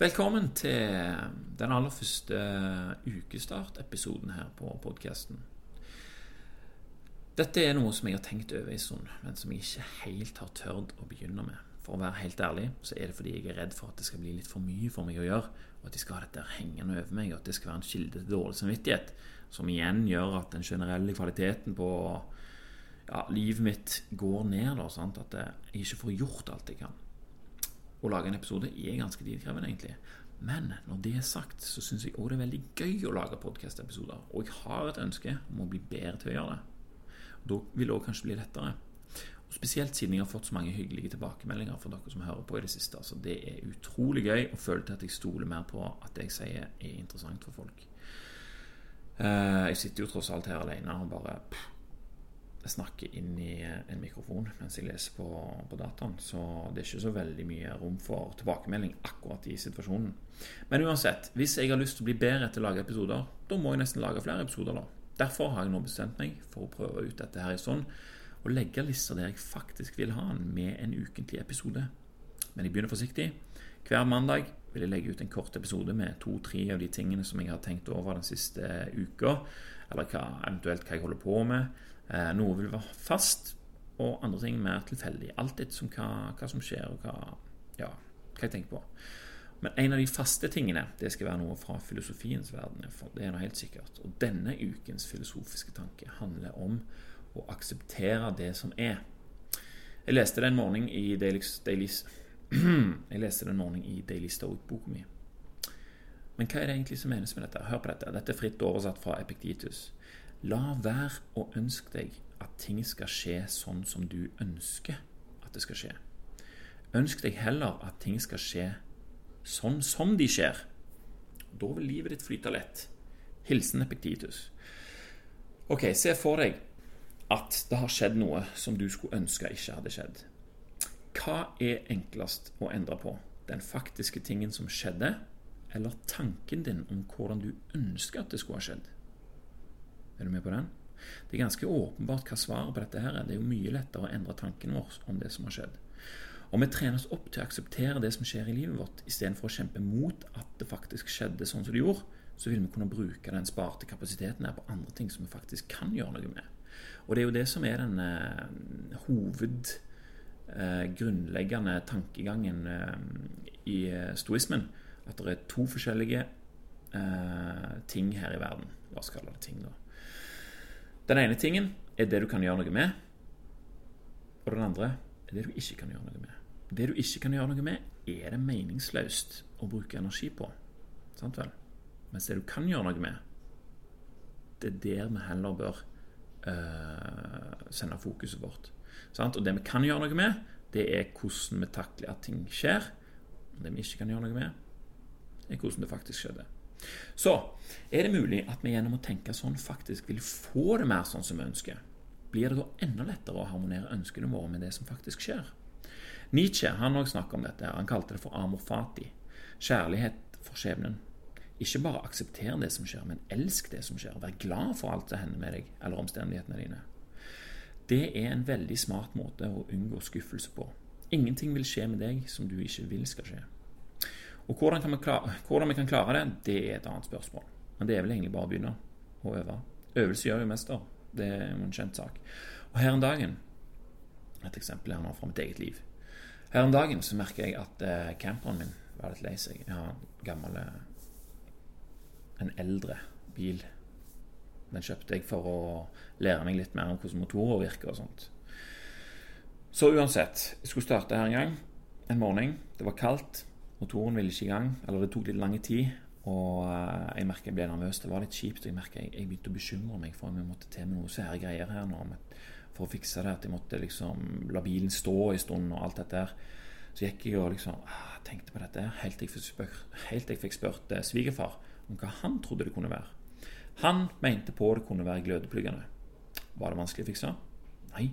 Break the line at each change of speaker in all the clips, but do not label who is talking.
Velkommen til den aller første ukestartepisoden her på podkasten. Dette er noe som jeg har tenkt over en stund, men som jeg ikke helt har tørt å begynne med. For å være helt ærlig så er det fordi jeg er redd for at det skal bli litt for mye for meg å gjøre, og at jeg skal ha dette hengende over meg, og at det skal være en kilde til dårlig samvittighet, som igjen gjør at den generelle kvaliteten på ja, livet mitt går ned. Da, sant? At jeg ikke får gjort alt jeg kan å lage en episode er ganske tidkrevende, egentlig. Men når det er sagt, så syns jeg òg det er veldig gøy å lage podkast-episoder. Og jeg har et ønske om å bli bedre til å gjøre det. Da vil det òg kanskje bli lettere. Og Spesielt siden jeg har fått så mange hyggelige tilbakemeldinger fra dere som hører på i det siste. Altså, det er utrolig gøy å føle til at jeg stoler mer på at det jeg sier, er interessant for folk. Eh, jeg sitter jo tross alt her alene og bare snakker inn i en mikrofon mens jeg leser på, på, dataen. Så det er ikke så veldig mye rom for tilbakemelding akkurat i situasjonen. Men uansett, hvis jeg har lyst til å bli bedre til å lage episoder, da må jeg nesten lage flere episoder. da. Derfor har jeg nå bestemt meg for å prøve ut dette her i sånn, og legge lister der jeg faktisk vil ha den med en ukentlig episode. Men jeg begynner forsiktig. Hver mandag vil jeg legge ut en kort episode med to-tre av de tingene som jeg har tenkt over den siste uka, eller hva, eventuelt hva jeg holder på med. Eh, noe vil være fast, og andre ting mer tilfeldig. Alt etter hva, hva, som skjer, og hva, ja, hva jeg tenker på. Men en av de faste tingene det skal være noe fra filosofiens verden. Det er noe helt sikkert. Og denne ukens filosofiske tanke handler om å akseptere det som er. Jeg leste det en morgen i Daily, Daily Jeg Daily Stoic-boka mi. Men hva er det egentlig som menes med dette? Hør på dette. Dette er fritt oversatt fra Epiktitus. La være å ønske deg at ting skal skje sånn som du ønsker at det skal skje. Ønsk deg heller at ting skal skje sånn som de skjer. Da vil livet ditt flyte lett. Hilsen Epiktitus. Ok, se for deg at det har skjedd noe som du skulle ønske ikke hadde skjedd. Hva er enklest å endre på? Den faktiske tingen som skjedde, eller tanken din om hvordan du ønsker at det skulle ha skjedd? Er du med på den? Det er ganske åpenbart hva svaret på dette her er. Det er jo mye lettere å endre tanken vår om det som har skjedd. Om vi trener oss opp til å akseptere det som skjer i livet vårt, istedenfor å kjempe mot at det faktisk skjedde sånn som det gjorde, så vil vi kunne bruke den sparte kapasiteten her på andre ting som vi faktisk kan gjøre noe med. Og det er jo det som er den eh, hoved eh, tankegangen eh, i eh, stoismen. At det er to forskjellige eh, ting her i verden. La oss kalle det ting, da. Den ene tingen er det du kan gjøre noe med, og den andre er det du ikke kan gjøre noe med. Det du ikke kan gjøre noe med, er det meningsløst å bruke energi på. Sant vel? Mens det du kan gjøre noe med, det er der vi heller bør uh, sende fokuset vårt. Sant? Og det vi kan gjøre noe med, det er hvordan vi takler at ting skjer. Og det vi ikke kan gjøre noe med, er hvordan det faktisk skjedde. Så er det mulig at vi gjennom å tenke sånn faktisk vil få det mer sånn som vi ønsker. Blir det da enda lettere å harmonere ønskene våre med det som faktisk skjer? Nietzsche han også snakket om dette. Han kalte det for amor fati. Kjærlighet for skjebnen. Ikke bare aksepter det som skjer, men elsk det som skjer. Vær glad for alt som hender med deg, eller omstendighetene dine. Det er en veldig smart måte å unngå skuffelse på. Ingenting vil skje med deg som du ikke vil skal skje. Og hvordan, vi klare, hvordan vi kan klare det, det er et annet spørsmål. Men det er vel egentlig bare å begynne å øve. Øvelse gjør jo mester. Det er jo en kjent sak. Og her en dagen Et eksempel her nå fra mitt eget liv. Her en dagen så merker jeg at eh, camperen min var litt lei seg. Jeg har en gammel eh, En eldre bil. Den kjøpte jeg for å lære meg litt mer om hvordan motorer virker og sånt. Så uansett, jeg skulle starte her en gang. En morgen. Det var kaldt. Motoren ville ikke i gang, eller det tok litt lang tid. Og eh, jeg merka jeg ble nervøs. Det var litt kjipt. Jeg merka jeg, begynte å bekymre meg for om jeg måtte til med noe sære greier her nå. For å fikse det. At jeg måtte liksom la bilen stå en stund og alt dette her. Så gikk jeg og liksom ah, tenkte på dette helt til jeg fikk spurt eh, svigerfar om hva han trodde det kunne være. Han mente på det kunne være glødepluggene. Var det vanskelig å fikse? Nei,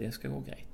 det skal gå greit.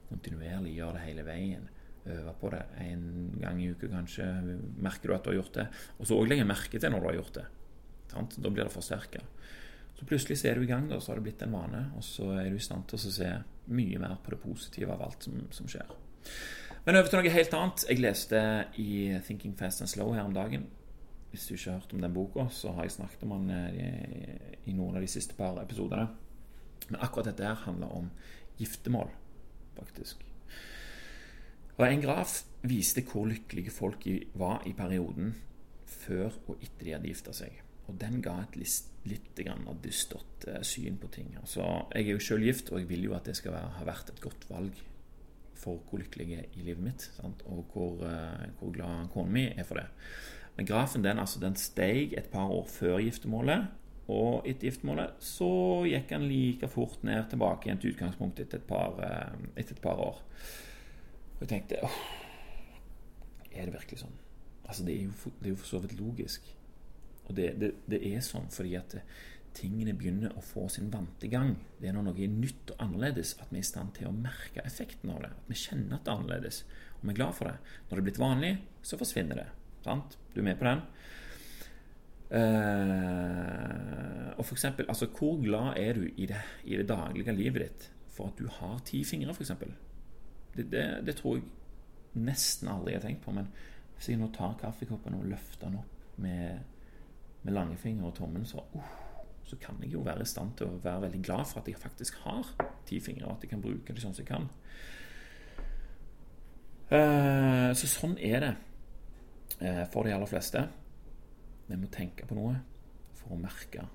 kontinuerlig, gjøre det hele veien. Øve på det en gang i uka, kanskje. Merker du at du har gjort det. Og så òg legge merke til når du har gjort det. Sant? Da blir det forsterka. Så plutselig så er du i gang, da, så har det blitt en vane, og så er du i stand til å se mye mer på det positive av alt som, som skjer. Men over til noe helt annet. Jeg leste i Thinking Fast and Slow her om dagen. Hvis du ikke har hørt om den boka, så har jeg snakket om den eh, i noen av de siste par episodene. Men akkurat dette her handler om giftermål, faktisk. Og En graf viste hvor lykkelige folk var i perioden før og etter de hadde gifta seg. Og den ga et litt av dystert eh, syn på ting. Altså, jeg er jo sjøl gift, og jeg vil jo at det skal være, ha vært et godt valg for hvor lykkelig jeg er i livet mitt, sant? og hvor, uh, hvor glad kona mi er for det. Men grafen den, altså, den steg et par år før giftermålet, og etter giftermålet så gikk han like fort ned tilbake igjen til utgangspunktet etter et par, uh, etter et par år. Og jeg tenkte åh, Er det virkelig sånn? Altså, det er jo, det er jo for så vidt logisk. Og det, det, det er sånn fordi at tingene begynner å få sin vante gang. Det er når noe er nytt og annerledes at vi er i stand til å merke effekten av det. At vi kjenner at det er annerledes, og vi er glad for det. Når det er blitt vanlig, så forsvinner det. Sant? Du er med på den? Uh, og for eksempel, altså Hvor glad er du i det, i det daglige livet ditt for at du har ti fingre, f.eks.? Det, det, det tror jeg nesten aldri har tenkt på. Men hvis jeg nå tar kaffekoppen og løfter den opp med, med langfinger og tommelen, så uh, så kan jeg jo være i stand til å være veldig glad for at jeg faktisk har ti fingre, og at jeg kan bruke det sånn som jeg kan. Eh, så sånn er det eh, for de aller fleste. Vi må tenke på noe for å merke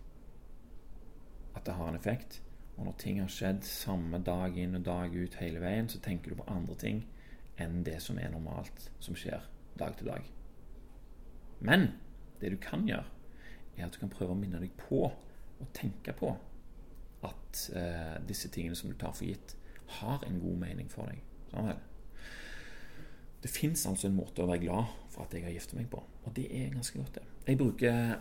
at det har en effekt. Og når ting har skjedd samme dag inn og dag ut hele veien, så tenker du på andre ting enn det som er normalt, som skjer dag til dag. Men det du kan gjøre, er at du kan prøve å minne deg på å tenke på at eh, disse tingene som du tar for gitt, har en god mening for deg. Sånn er det. Det fins altså en måte å være glad for at jeg har gifta meg på, og det er ganske godt, det. Jeg bruker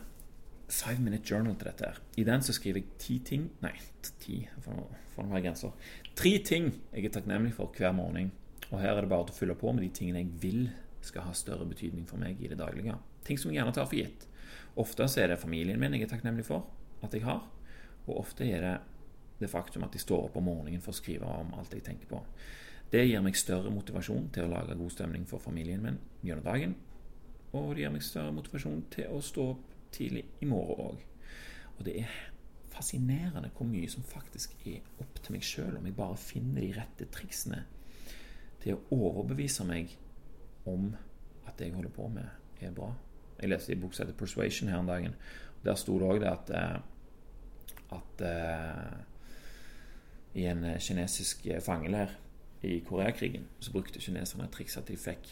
Five Minute Journal til dette. her. I den så skriver jeg ti ting Nei, ti, for være grenser. Tre ting jeg er takknemlig for hver morgen. Og her er det bare å fylle på med de tingene jeg vil skal ha større betydning for meg i det daglige. Ting som jeg gjerne tar for gitt. Ofte så er det familien min jeg er takknemlig for at jeg har. Og ofte er det det faktum at jeg står opp om morgenen for å skrive om alt jeg tenker på. Det gir meg større motivasjon til å lage god stemning for familien min gjennom dagen. Og det gir meg større motivasjon til å stå opp tidlig i morgen òg. Og det er fascinerende hvor mye som faktisk er opp til meg sjøl, om jeg bare finner de rette triksene til å overbevise meg om at det jeg holder på med, er bra. Jeg leste i bok heter 'Persuasion' her om dagen. og Der sto det òg det at eh, at uh, i en kinesisk fangeleir i Koreakrigen så brukte kineserne et triks at de fikk,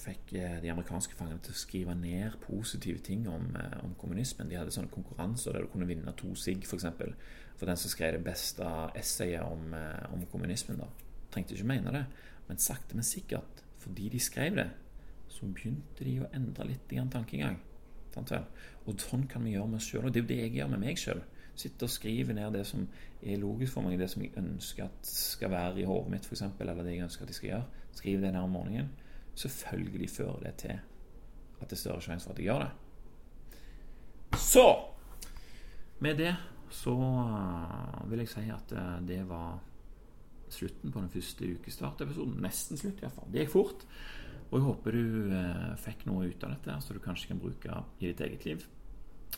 fikk de amerikanske fangene til å skrive ned positive ting om, om kommunismen. De hadde sånne konkurranser der du kunne vinne to sigg, f.eks. For, eksempel, for den som skrev det beste essayet om, om kommunismen. da. Trengte ikke mene det, men sakte, men sikkert, fordi de skrev det, så begynte de å endre litt tankegang. Og sånn kan vi gjøre med oss sjøl. Og det er jo det jeg gjør med meg sjøl sitter og skrive ned det som er logisk for meg, det som jeg ønsker at skal være i hodet mitt, f.eks., eller det jeg ønsker at de skal gjøre. Skriv det ned om morgenen. Selvfølgelig fører det til at det er større sjanse for at jeg gjør det. Så Med det så uh, vil jeg si at uh, det var slutten på den første ukestartepisoden. Nesten slutt, iallfall. Det gikk fort. Og jeg håper du uh, fikk noe ut av dette, så du kanskje kan bruke i ditt eget liv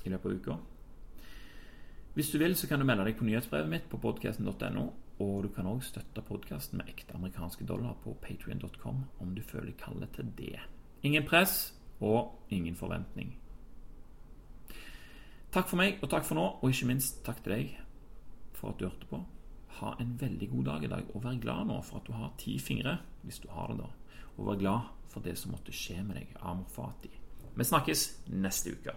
i løpet av uka. Hvis du vil, så kan du melde deg på nyhetsbrevet mitt på podkasten.no. Og du kan òg støtte podkasten med ekte amerikanske dollar på patrion.com om du føler kallet til det. Ingen press og ingen forventning. Takk for meg og takk for nå, og ikke minst takk til deg for at du hørte på. Ha en veldig god dag i dag, og vær glad nå for at du har ti fingre, hvis du har det, da. Og vær glad for det som måtte skje med deg, amor fati. Vi snakkes neste uke.